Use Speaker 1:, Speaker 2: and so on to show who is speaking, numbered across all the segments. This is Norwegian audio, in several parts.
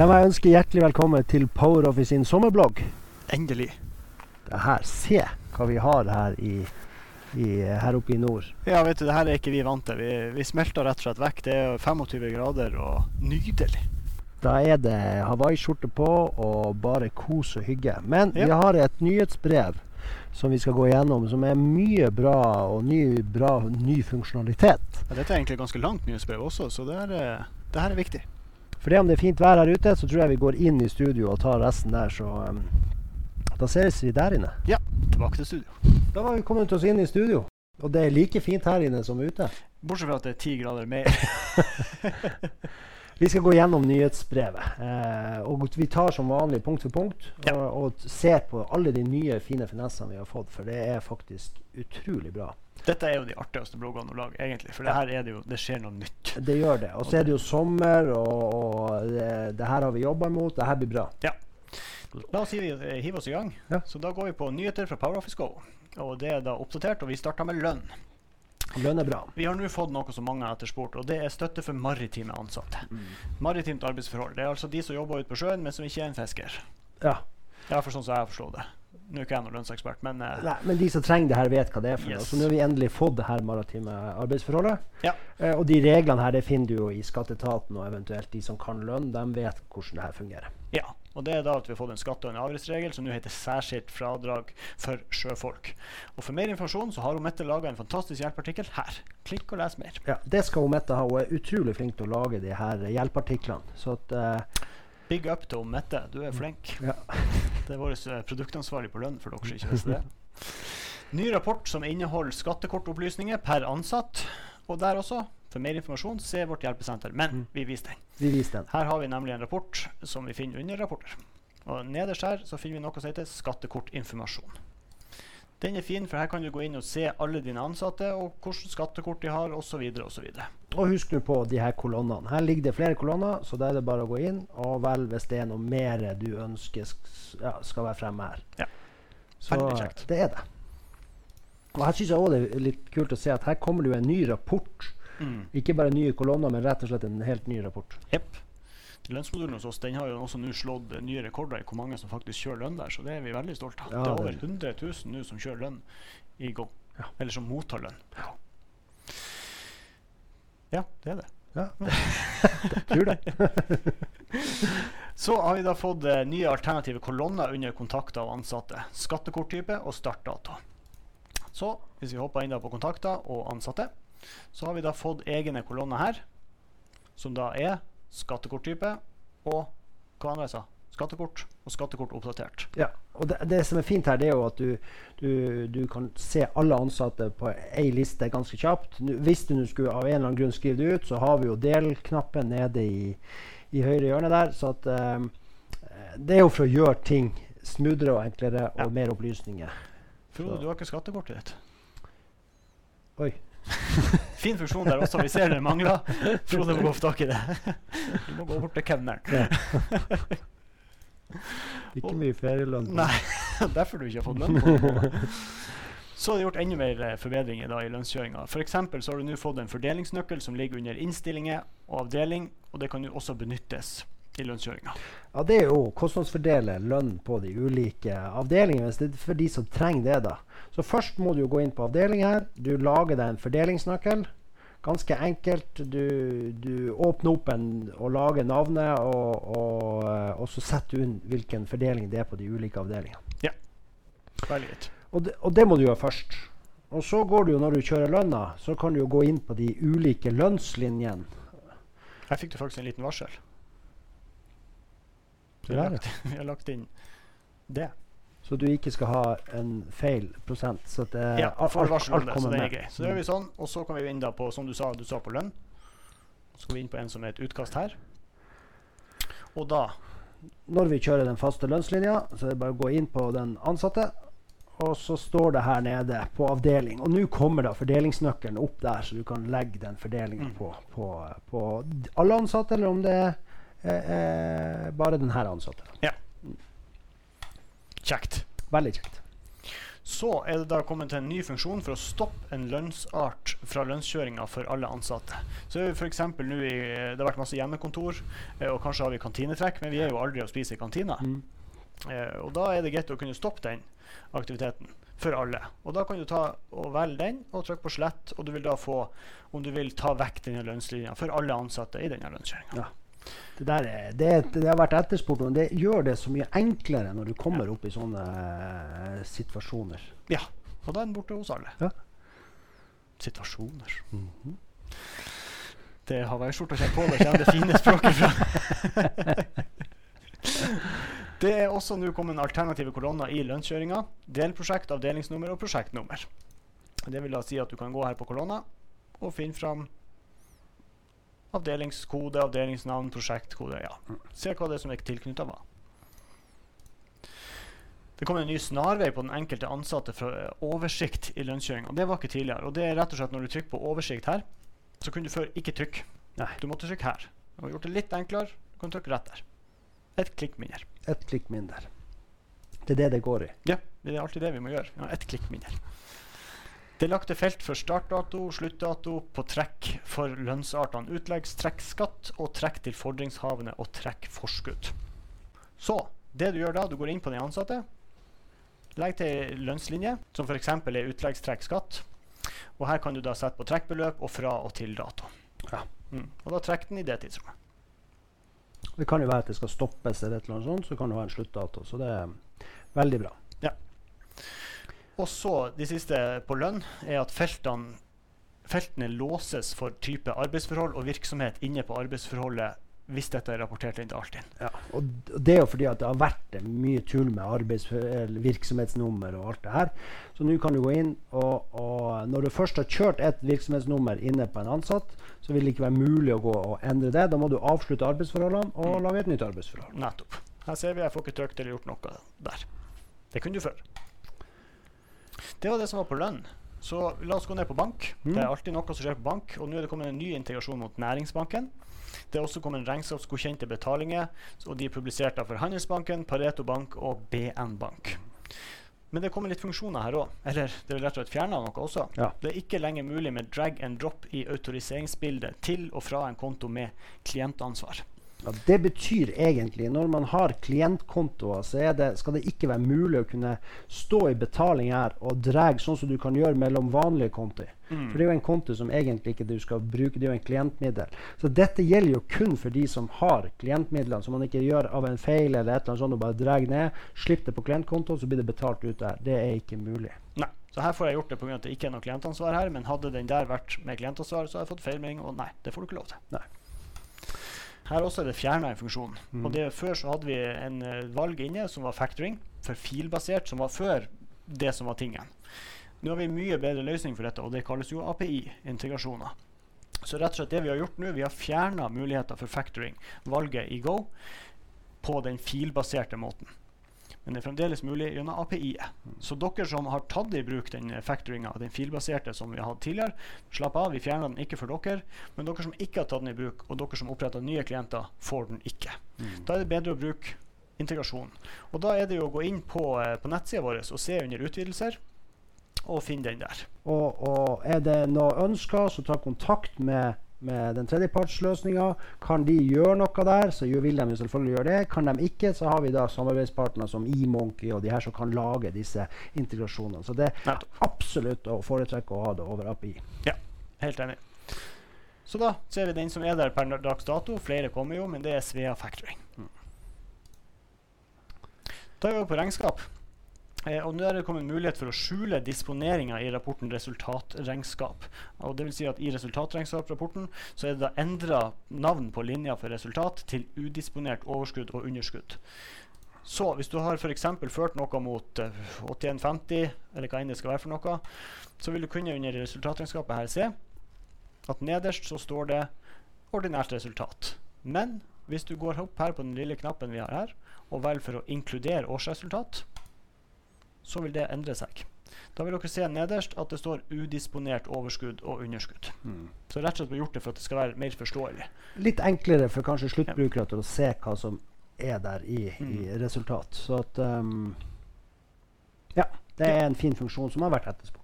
Speaker 1: Da må jeg ønske hjertelig velkommen til PowerOffice sin sommerblogg.
Speaker 2: Endelig.
Speaker 1: Det her, Se hva vi har her, i, i, her oppe i nord.
Speaker 2: Ja, vet du, det her er ikke vi vant til. Vi, vi smelter rett og slett vekk. Det er 25 grader og nydelig.
Speaker 1: Da er det hawaiiskjorte på og bare kos og hygge. Men
Speaker 2: Ja.
Speaker 1: vi har et nyhetsbrev som vi skal gå igjennom, som er mye bra og ny, bra, ny funksjonalitet.
Speaker 2: Ja, dette er egentlig et ganske langt nyhetsbrev også, så det, er, eh, det her er viktig.
Speaker 1: For det om det er fint vær her ute, så tror jeg vi går inn i studio og tar resten der, så um, da ses vi der inne. Ja.
Speaker 2: Tilbake til studio.
Speaker 1: Da var vi kommet oss inn i studio. Og det er like fint her inne som ute.
Speaker 2: Bortsett fra at det er ti grader mer.
Speaker 1: Vi skal gå gjennom nyhetsbrevet. Eh, og vi tar som vanlig punkt for punkt
Speaker 2: Ja.
Speaker 1: og, og ser på alle de nye, fine finessene vi har fått. For det er faktisk utrolig bra.
Speaker 2: Dette er jo de artigste bloggene å lage, egentlig. For det her er det jo Det skjer noe nytt.
Speaker 1: Det gjør det. Og så er det jo sommer, og, og det, det her har vi jobba imot. Det her blir bra.
Speaker 2: La oss hive, eh, oss i gang.
Speaker 1: Ja.
Speaker 2: Så da går vi på nyheter fra PowerOffice Go. Og det er da oppdatert, og vi starter med lønn.
Speaker 1: Lønn er bra.
Speaker 2: Vi har nå fått noe som mange har etterspurt, og det er støtte for maritime ansatte. Maritimt arbeidsforhold. Det er altså de som jobber ute på sjøen, men som ikke er en fisker.
Speaker 1: Ja.
Speaker 2: Ja, for sånn som jeg har forstått det. Nå er ikke jeg noen lønnsekspert, men eh,
Speaker 1: Nei, men de som trenger det her, vet hva det er for noe.
Speaker 2: Yes.
Speaker 1: Så nå har vi endelig fått det her maritime arbeidsforholdet.
Speaker 2: Ja.
Speaker 1: Eh, og de reglene her det finner du jo i skatteetaten og eventuelt de som kan lønn. De vet hvordan det her fungerer.
Speaker 2: ja. Og det er da at vi har fått en skatte- og en avgiftsregel som nå heter særskilt fradrag for sjøfolk. Og for mer informasjon så har hun Mette laga en fantastisk hjelpeartikkel her. Klikk og les mer.
Speaker 1: Ja, Det skal hun Mette ha. Hun er utrolig flink til å lage de her hjelpeartiklene. Så at, uh,
Speaker 2: Big up til Mette, du er flink.
Speaker 1: ja.
Speaker 2: Det er vår eh, produktansvarlig på lønn, for dere som ikke visste det. Ny rapport som inneholder skattekortopplysninger per ansatt. Og der også, for mer informasjon, se vårt hjelpesenter. Men
Speaker 1: Mm.
Speaker 2: vi viser den.
Speaker 1: Vi viser den.
Speaker 2: Her har vi nemlig en rapport som vi finner under rapporter. Og nederst her så finner vi noe som heter skattekortinformasjon. Den er fin, for her kan du gå inn og se alle dine ansatte, og hvilket skattekort de har, osv. videre
Speaker 1: Og husk nå på de her kolonnene. Her ligger det flere kolonner, så da er det bare å gå inn og velge hvis det er noe mer du ønsker ja, skal være fremme her.
Speaker 2: Ja.
Speaker 1: Så det er det. Og her syns jeg òg det er litt kult å se at her kommer det jo en ny rapport.
Speaker 2: Mm.
Speaker 1: Ikke bare nye kolonner, men rett og slett en helt ny rapport.
Speaker 2: Yep. Lønnsmodulen hos oss den har jo også nå slått nye rekorder i hvor mange som faktisk kjører lønn der, så det er vi veldig stolte av.
Speaker 1: Ja,
Speaker 2: det er over 100 000 nå som kjører lønn i Go.
Speaker 1: Ja.
Speaker 2: Eller som mottar lønn.
Speaker 1: Ja.
Speaker 2: Ja, det er det.
Speaker 1: Ja, tror det.
Speaker 2: Så har vi da fått eh, nye alternative kolonner under kontakter av ansatte. Skattekorttype og startdato. Så hvis vi hopper inn da på kontakter og ansatte, så har vi da fått egne kolonner her, som da er skattekorttype og hva andre jeg sa? Skattekort og skattekort oppdatert.
Speaker 1: Ja, og det, det som er fint her, det er jo at du, du, du kan se alle ansatte på ei liste ganske kjapt. Nu, hvis du skulle av en eller annen grunn skrive det ut, så har vi jo del-knappen nede i, i høyre hjørne der. Så at um, det er jo for å gjøre ting smoothere og enklere og
Speaker 2: Ja.
Speaker 1: mer opplysninger.
Speaker 2: Frode, du har ikke skattekortet ditt.
Speaker 1: Oi.
Speaker 2: Fin funksjon der også. Vi ser det mangler. Frode må gå få tak i det. Du må gå bort til kemneren.
Speaker 1: Ikke mye ferielønn.
Speaker 2: Nei, derfor du ikke har fått lønn på det. Så er det gjort enda mer eh, forbedringer da i lønnskjøringa. F.eks. så har du nå fått en fordelingsnøkkel som ligger under innstillinger og avdeling, og det kan jo også benyttes i lønnskjøringa.
Speaker 1: Ja, det er jo å kostnadsfordele lønn på de ulike avdelingene. Hvis det er for de som trenger det, da. Så først må du jo gå inn på avdeling her. Du lager deg en fordelingsnøkkel. Ganske enkelt. Du, du åpner opp en og lager navnet, og, og, eh, og så setter du inn hvilken fordeling det er på de ulike avdelingene.
Speaker 2: Veldig greit.
Speaker 1: Og det, og det må du gjøre først. Og så går du jo når du kjører lønna, så kan du jo gå inn på de ulike lønnslinjene.
Speaker 2: Her fikk du faktisk en liten varsel. Vi har lagt, vi har lagt inn det.
Speaker 1: Så du ikke skal ha en feil prosent. Så det,
Speaker 2: Ja, for
Speaker 1: alt, alt
Speaker 2: det, så
Speaker 1: kommer
Speaker 2: det er
Speaker 1: med.
Speaker 2: greit. Så da gjør vi sånn, og så kan vi inn da på, som du sa, du sa på lønn. Så skal vi inn på en som er et utkast her. Og da
Speaker 1: når vi kjører den faste lønnslinja, så er det bare å gå inn på den ansatte. Og så står det her nede på avdeling. Og nå kommer da fordelingsnøkkelen opp der, så du kan legge den fordelingen
Speaker 2: Mm.
Speaker 1: på, på, på alle ansatte, eller om det er eh, eh, bare den her ansatte.
Speaker 2: Kjekt.
Speaker 1: Veldig kjekt.
Speaker 2: Så er det da kommet til en ny funksjon for å stoppe en lønnsart fra lønnskjøringa for alle ansatte. Så er vi eksempel nå i, Det har vært masse hjemmekontor, eh, og kanskje har vi kantinetrekk, men vi er jo aldri og spiser i kantina.
Speaker 1: Mm.
Speaker 2: Eh, og da er det greit å kunne stoppe den aktiviteten for alle. Og da kan du ta og velge den og trykke på slett, og du vil da få om du vil ta vekk denne lønnslinja for alle ansatte i denne lønnskjøringa.
Speaker 1: Ja. Det, der er, det, det har vært etterspurt, og det gjør det så mye enklere når du kommer opp i sånne uh, situasjoner.
Speaker 2: Ja. Og da er den borte hos alle.
Speaker 1: Ja.
Speaker 2: Situasjoner.
Speaker 1: Mhm.
Speaker 2: Det hawaiiskjorta kommer på, det kommer det fine språket fra. det er også nå kommet alternative kolonner i lønnskjøringa. Delprosjekt, avdelingsnummer og prosjektnummer. Det vil da si at du kan gå her på kolonna og finne fram avdelingskode, avdelingsnavn, prosjektkode. Ja. Se hva det er som er tilknytta hva. Det kommer en ny snarvei på den enkelte ansatte for eh, oversikt i lønnskjøringa. Det var ikke tidligere. Og det er rett og slett når du trykker på oversikt her, så kunne du før ikke trykke.
Speaker 1: Nei.
Speaker 2: Du måtte trykke her. Og har gjort det litt enklere. Du kan trykke rett der. Et klikk mindre.
Speaker 1: Et klikk mindre. Det er det det går i.
Speaker 2: Ja, det er alltid det vi må gjøre. Ja, ett klikk mindre. Det er lagt til felt for startdato, sluttdato på trekk for lønnsartene utleggs, trekk skatt og trekk til fordringshavende og trekk forskudd. Så det du gjør da, du går inn på den ansatte, legg til lønnslinje, som f.eks. er utleggstrekk skatt. Og her kan du da sette på trekkbeløp og fra og til dato.
Speaker 1: Ja.
Speaker 2: Mm. Og da trekker den i det tidsrommet.
Speaker 1: Det kan jo være at det skal stoppes, eller et eller annet sånt, så kan det være en sluttdato. Så det er veldig bra.
Speaker 2: Og så de siste på lønn er at feltene, feltene låses for type arbeidsforhold og virksomhet inne på arbeidsforholdet hvis dette er rapportert inn til Altinn.
Speaker 1: Ja, og det er jo fordi at det har vært mye tull med virksomhetsnummer og alt det her. Så nå kan du gå inn, og, og når du først har kjørt et virksomhetsnummer inne på en ansatt, så vil det ikke være mulig å gå og endre det. Da må du avslutte arbeidsforholdene og
Speaker 2: Mm.
Speaker 1: lage et nytt arbeidsforhold.
Speaker 2: Nettopp. Her ser vi jeg får ikke trykt eller gjort noe der. Det kunne du før. Det var det som var på lønn. Så la oss gå ned på bank.
Speaker 1: Mm.
Speaker 2: Det er alltid noe som skjer på bank. Og nå er det kommet en ny integrasjon mot Næringsbanken. Det er også kommet regnskapsgodkjente betalinger, og de er publisert av for Handelsbanken, Pareto Bank og BN Bank. Men det kommer litt funksjoner her òg. Eller det er rett og slett fjerna noe også.
Speaker 1: Ja.
Speaker 2: Det er ikke lenger mulig med drag and drop i autoriseringsbildet til og fra en konto med klientansvar.
Speaker 1: Ja, det betyr egentlig når man har klientkontoer, så det, skal det ikke være mulig å kunne stå i betaling her og dra sånn som du kan gjøre mellom vanlige konti. For det er jo en konto som egentlig ikke du skal bruke, det er jo en klientmiddel. Så dette gjelder jo kun for de som har klientmidlene, så man ikke gjør av en feil eller et eller annet sånt og bare drar ned, slipp det på klientkontoen, så blir det betalt ut der. Det er ikke mulig.
Speaker 2: Nei. Så her får jeg gjort det pga. at det ikke er noe klientansvar her. Men hadde den der vært med klientansvar, så hadde jeg fått feilmelding, og nei, det får du ikke lov til.
Speaker 1: Nei.
Speaker 2: Her også er det fjerna en funksjon. Og det, før så hadde vi en eh, valg inne som var factoring, for filbasert, som var før det som var tingen. Nå har vi mye bedre løsning for dette, og det kalles jo API-integrasjoner. Så rett og slett det vi har gjort nå, vi har fjerna muligheter for factoring, valget i Go, på den filbaserte måten. Men det er fremdeles mulig gjennom API-et. Så dere som har tatt i bruk den factoringa, den filbaserte som vi har hatt tidligere, slapp av, vi fjerner den ikke for dere. Men dere som ikke har tatt den i bruk, og dere som oppretter nye klienter, får den ikke. Da er det bedre å bruke integrasjon. Og da er det jo å gå inn på, eh, på nettsida vår og se under utvidelser, og finne den der.
Speaker 1: Og, og er det noe ønsker, så ta kontakt med, med den tredjepartsløsninga. Kan de gjøre noe der, så vil de selvfølgelig gjøre det. Kan de ikke, så har vi da samarbeidspartnere som eMonkey og de her som kan lage disse integrasjonene. Så det er absolutt å foretrekke å ha det over API.
Speaker 2: Ja, Helt enig. Så da ser vi den som er der per dags dato. Flere kommer jo, men det er Svea Factoring. Da er vi over på regnskap. Eh, og nå er det kommet mulighet for å skjule disponeringa i rapporten resultatregnskap. Og det vil si at I resultatregnskaprapporten så er det da endra navn på linja for resultat til udisponert overskudd og underskudd. Så hvis du har f.eks. ført noe mot eh, 8150, eller hva enn det skal være for noe, så vil du kunne under resultatregnskapet her se at nederst så står det ordinært resultat. Men hvis du går opp her på den lille knappen vi har her, og velger for å inkludere årsresultat, så vil det endre seg. Da vil dere se nederst at det står udisponert overskudd og underskudd. Så rett og slett vi har gjort det for at det skal være mer forståelig.
Speaker 1: Litt enklere for kanskje sluttbrukere til å se hva som er der i, i
Speaker 2: Mm.
Speaker 1: resultat. Så at um, Ja. Det er en fin funksjon som har vært etterspurt.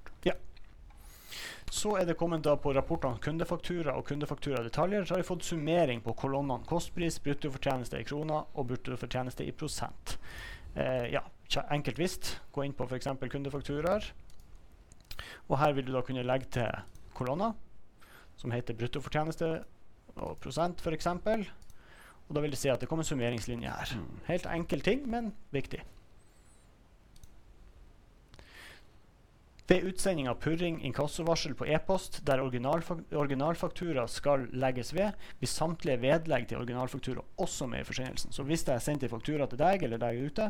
Speaker 2: Så er det kommet da på rapportene kundefaktura og kundefaktura detaljer. Så har vi fått summering på kolonnene kostpris, bruttofortjeneste i kroner og bruttofortjeneste i prosent. Eh, ja, enkelt visst. Gå inn på f.eks. kundefakturaer. Og her vil du da kunne legge til kolonner som heter bruttofortjeneste og prosent f.eks. Og da vil det si at det kommer summeringslinje her. Helt enkel ting, men viktig. Ved utsending av purring inkassovarsel på e-post der originalfak originalfaktura skal legges ved, blir samtlige vedlegg til originalfaktura også med i forsendelsen. Så hvis jeg har sendt en faktura til deg eller deg ute,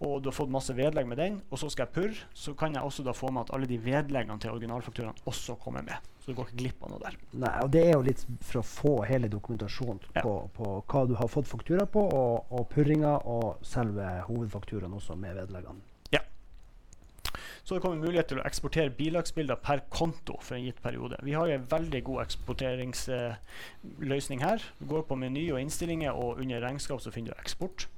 Speaker 2: og du har fått masse vedlegg med den, og så skal jeg purre, så kan jeg også da få med at alle de vedleggene til originalfakturaen også kommer med. Så du går ikke glipp av noe der.
Speaker 1: Nei, og Det er jo litt for å få hele dokumentasjonen
Speaker 2: Ja.
Speaker 1: på, på hva du har fått faktura på, og, og purringa, og selve hovedfakturaen også med vedleggene.
Speaker 2: Så det kommer mulighet til å eksportere bilagsbilder per konto for en gitt periode. Vi har en veldig god eksporteringsløsning her. Du går på meny og innstillinger, og under regnskap så finner du eksport.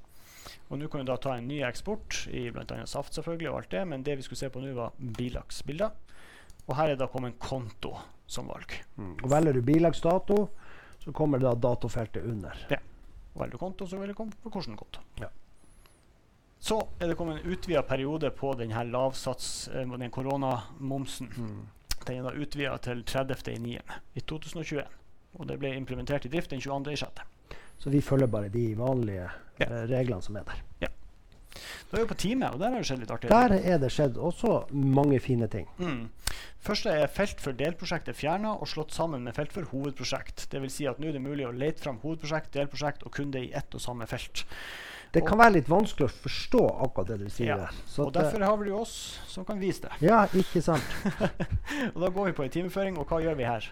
Speaker 2: Og nå kan du da ta en ny eksport i bl.a. Saft selvfølgelig og alt det, men det vi skulle se på nå var bilagsbilder. Og her er det da kommet en konto som valg.
Speaker 1: Og Velger du bilagsdato, så kommer da datofeltet under.
Speaker 2: Og velger du konto, så vil det komme på hvilken konto.
Speaker 1: Ja.
Speaker 2: Så er det kommet en utvida periode på denne lavsats, eh, den koronamomsen. Den er da utvida til 30.9. i 2021. Og det ble implementert i drift den 22.6.
Speaker 1: Så vi følger bare de vanlige
Speaker 2: Ja.
Speaker 1: eh, reglene som er der. Ja.
Speaker 2: Da er vi på time, og der har det skjedd litt artig.
Speaker 1: Der er det skjedd også mange fine ting.
Speaker 2: Mm. Første er felt for delprosjekt er fjerna og slått sammen med felt for hovedprosjekt. Dvs. Si at nå er det mulig å lete fram hovedprosjekt, delprosjekt og kunde i ett og samme felt.
Speaker 1: Det kan være litt vanskelig å forstå akkurat det du sier.
Speaker 2: Ja, og
Speaker 1: at, eh,
Speaker 2: derfor har vi oss som kan vise det.
Speaker 1: ja, ikke sant.
Speaker 2: Og da går vi på en timeføring, og hva gjør vi her?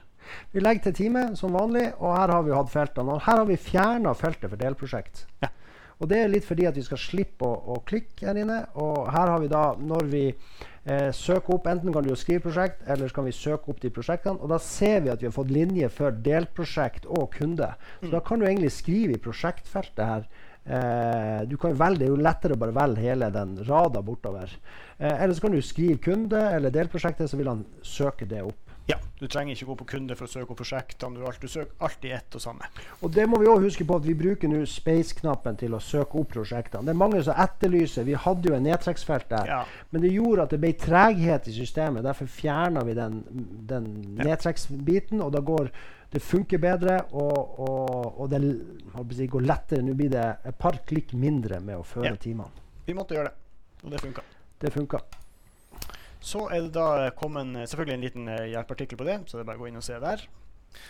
Speaker 1: Vi legger til time som vanlig, og her har vi hatt feltene. Og her har vi fjerna feltet for delprosjekt.
Speaker 2: Ja.
Speaker 1: Og det er litt fordi at vi skal slippe å, å klikke her inne. Og her har vi da, når vi eh, søker opp, enten kan du jo skrive prosjekt, eller så kan vi søke opp de prosjektene. Og da ser vi at vi har fått linje for delprosjekt og kunde. Så
Speaker 2: Mm.
Speaker 1: da kan du egentlig skrive i prosjektfeltet her. Eh, du kan velge, Det er jo lettere å bare velge hele den rada bortover. Eh, eller så kan du skrive kunde eller delprosjektet, så vil han søke det opp.
Speaker 2: Ja, Du trenger ikke gå på kunde for å søke opp prosjektene. Du, du søker alltid ett og samme.
Speaker 1: Og det må vi også huske på at vi bruker nå space-knappen til å søke opp prosjektene. Det er mange som etterlyser. Vi hadde jo en nedtrekksfelt der.
Speaker 2: Ja.
Speaker 1: Men det gjorde at det ble treghet i systemet. Derfor fjerna vi den, den
Speaker 2: Ja.
Speaker 1: nedtrekksbiten. Og da går det funker bedre, og, og, og det si, går lettere. Nå blir det et par klikk mindre med å føre
Speaker 2: Ja.
Speaker 1: timene.
Speaker 2: Vi måtte gjøre det, og det funka.
Speaker 1: Det funka.
Speaker 2: Så er det da kommet selvfølgelig en liten eh, hjelpeartikkel på det, så det er bare å gå inn og se der.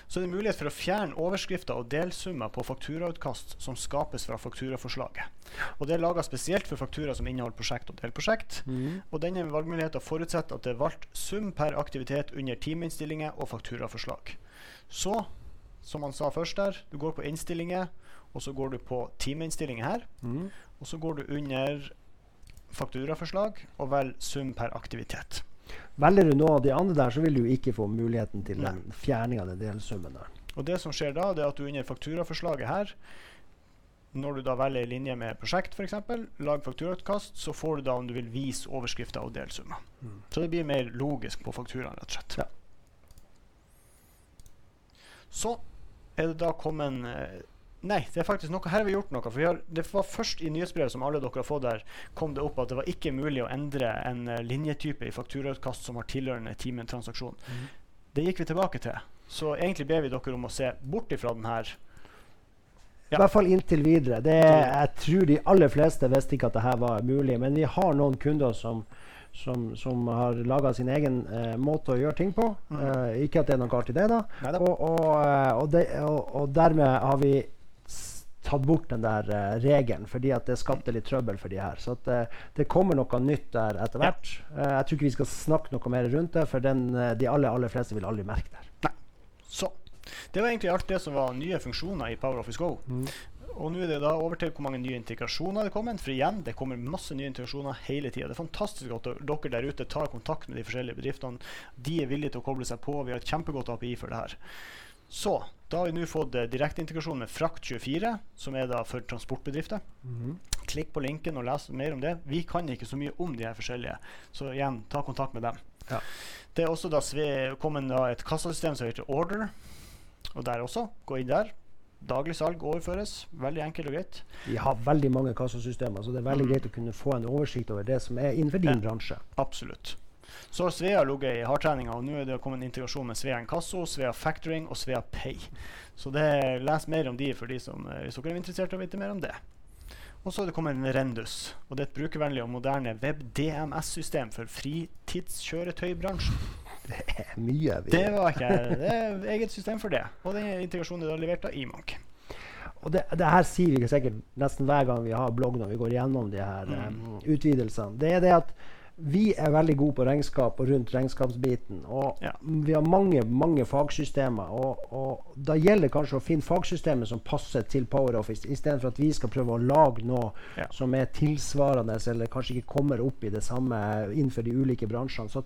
Speaker 2: Så er det mulighet for å fjerne overskrifter og delsummer på fakturautkast som skapes fra fakturaforslaget. Og det er laga spesielt for faktura som inneholder prosjekt og delprosjekt. Og denne valgmuligheten forutsetter at det er valgt sum per aktivitet under timeinnstillinger og fakturaforslag. Så, som han sa først der, du går på innstillinger, og så går du på timeinnstillinger her.
Speaker 1: Mm.
Speaker 2: Og så går du under fakturaforslag og velg sum per aktivitet.
Speaker 1: Velger du noe av de andre der, så vil du ikke få muligheten til
Speaker 2: Nei.
Speaker 1: den fjerning av den delsummen der.
Speaker 2: Og det som skjer da, det er at du under fakturaforslaget her, når du da velger i linje med prosjekt f.eks., lag fakturautkast, så får du da om du vil vise overskrifter og delsummer.
Speaker 1: Mm.
Speaker 2: Så det blir mer logisk på fakturaen, rett og slett.
Speaker 1: Ja.
Speaker 2: Så er det da kommet eh, Nei, det er faktisk noe her har vi gjort noe. For har, det var først i nyhetsbrevet som alle dere har fått der, kom det opp at det var ikke mulig å endre en eh, linjetype i fakturautkast som har tilhørende timetransaksjon.
Speaker 1: Mm.
Speaker 2: Det gikk vi tilbake til. Så egentlig ber vi dere om å se bort ifra den her.
Speaker 1: I hvert fall inntil videre. Det, jeg tror de aller fleste visste ikke at dette var mulig. Men vi har noen kunder som, som, som har laga sin egen eh, måte å gjøre ting på.
Speaker 2: Mm.
Speaker 1: Eh, ikke at det er noe galt i det, da. Og, og, eh, og, de, og, dermed har vi tatt bort den der uh, regelen, fordi at det skapte litt trøbbel for de her. Så at, uh, det kommer noe nytt der etter hvert. Eh, jeg tror ikke vi skal snakke noe mer rundt det, for den, de aller, aller fleste vil aldri merke det.
Speaker 2: Så. Det var egentlig alt det som var nye funksjoner i Power Office Go.
Speaker 1: Mm.
Speaker 2: Og nå er det da over til hvor mange nye integrasjoner det kommer. For igjen, det kommer masse nye integrasjoner hele tida. Det er fantastisk at dere der ute tar kontakt med de forskjellige bedriftene. De er villige til å koble seg på. Vi har et kjempegodt API for det her. Så Da har vi nå fått eh, direkteintegrasjon med Frakt24, som er da for transportbedrifter.
Speaker 1: Mhm.
Speaker 2: Klikk på linken og les mer om det. Vi kan ikke så mye om de her forskjellige, så igjen, ta kontakt med dem.
Speaker 1: Ja.
Speaker 2: Det er også da kommet et kassasystem som heter Order, og der også. Gå inn der. Daglig salg overføres. Veldig enkelt og greit.
Speaker 1: Vi har veldig mange kassasystemer, så det er veldig
Speaker 2: Mm.
Speaker 1: greit å kunne få en oversikt over det som er innenfor din
Speaker 2: Ja.
Speaker 1: bransje.
Speaker 2: Absolutt. Så har Svea ligget i hardtreninga, og nå er det kommet en integrasjon med Svea Inkasso, Svea Factoring og Svea Pay. Så det, les mer om de for de som, eh, hvis dere er interessert i å vite mer om det. Og så er det kommet en Rendus, og det er et brukervennlig og moderne web-DMS-system for fritidskjøretøybransjen.
Speaker 1: Det er mye. Vi,
Speaker 2: Det var ikke Det er eget system for det. Og den integrasjonen er da levert av Imonk.
Speaker 1: og det, det her sier vi sikkert nesten hver gang vi har blogg når vi går gjennom de her
Speaker 2: Mm.
Speaker 1: um, utvidelsene. Det er det at vi er veldig gode på regnskap og rundt regnskapsbiten. Og
Speaker 2: Ja.
Speaker 1: vi har mange mange fagsystemer. Og, og da gjelder kanskje å finne fagsystemet som passer til PowerOffice, istedenfor at vi skal prøve å lage noe
Speaker 2: Ja.
Speaker 1: som er tilsvarende, eller kanskje ikke kommer opp i det samme innenfor de ulike bransjene. Så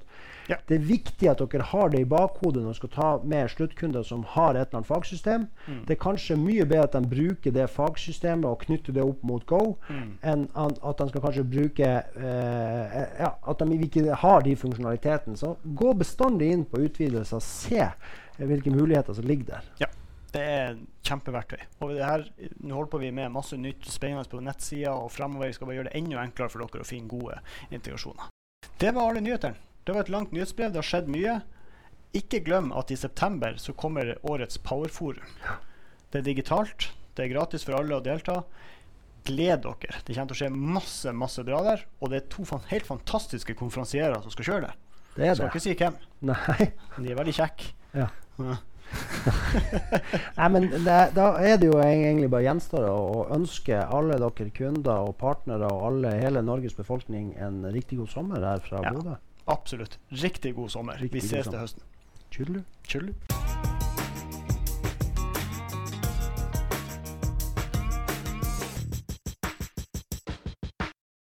Speaker 2: Ja.
Speaker 1: det er viktig at dere har det i bakhodet når dere skal ta med sluttkunder som har et eller annet fagsystem.
Speaker 2: Mm.
Speaker 1: Det er kanskje mye bedre at de bruker det fagsystemet og knytter det opp mot Go,
Speaker 2: Mm.
Speaker 1: enn at de skal kanskje bruke eh, ja, At de ikke har de funksjonalitetene. Så gå bestandig inn på utvidelser se eh, hvilke muligheter som ligger der. Ja.
Speaker 2: Det er kjempeverktøy. Og det her, nå holder på vi med masse nytt spennende på nettsida, og fremover skal vi gjøre det enda enklere for dere å finne gode integrasjoner. Det var alle nyhetene. Det var et langt nyhetsbrev. Det har skjedd mye. Ikke glem at i september så kommer årets Powerforum. Det er digitalt. Det er gratis for alle å delta. Gled dere. Det kommer til å skje masse masse bra der. Og det er to fan helt fantastiske konferansierer som skal kjøre det.
Speaker 1: Det er
Speaker 2: Skal
Speaker 1: det.
Speaker 2: ikke si hvem,
Speaker 1: Nei.
Speaker 2: de er veldig kjekke.
Speaker 1: Ja.
Speaker 2: Ja.
Speaker 1: Nei, men det, da er det jo egentlig bare gjenstår å, ønske alle dere kunder og partnere og alle, hele Norges befolkning en riktig god sommer her fra
Speaker 2: Ja.
Speaker 1: Bodø.
Speaker 2: Absolutt. Riktig god sommer.
Speaker 1: Riktig
Speaker 2: vi ses til høsten.
Speaker 1: Tjudelu.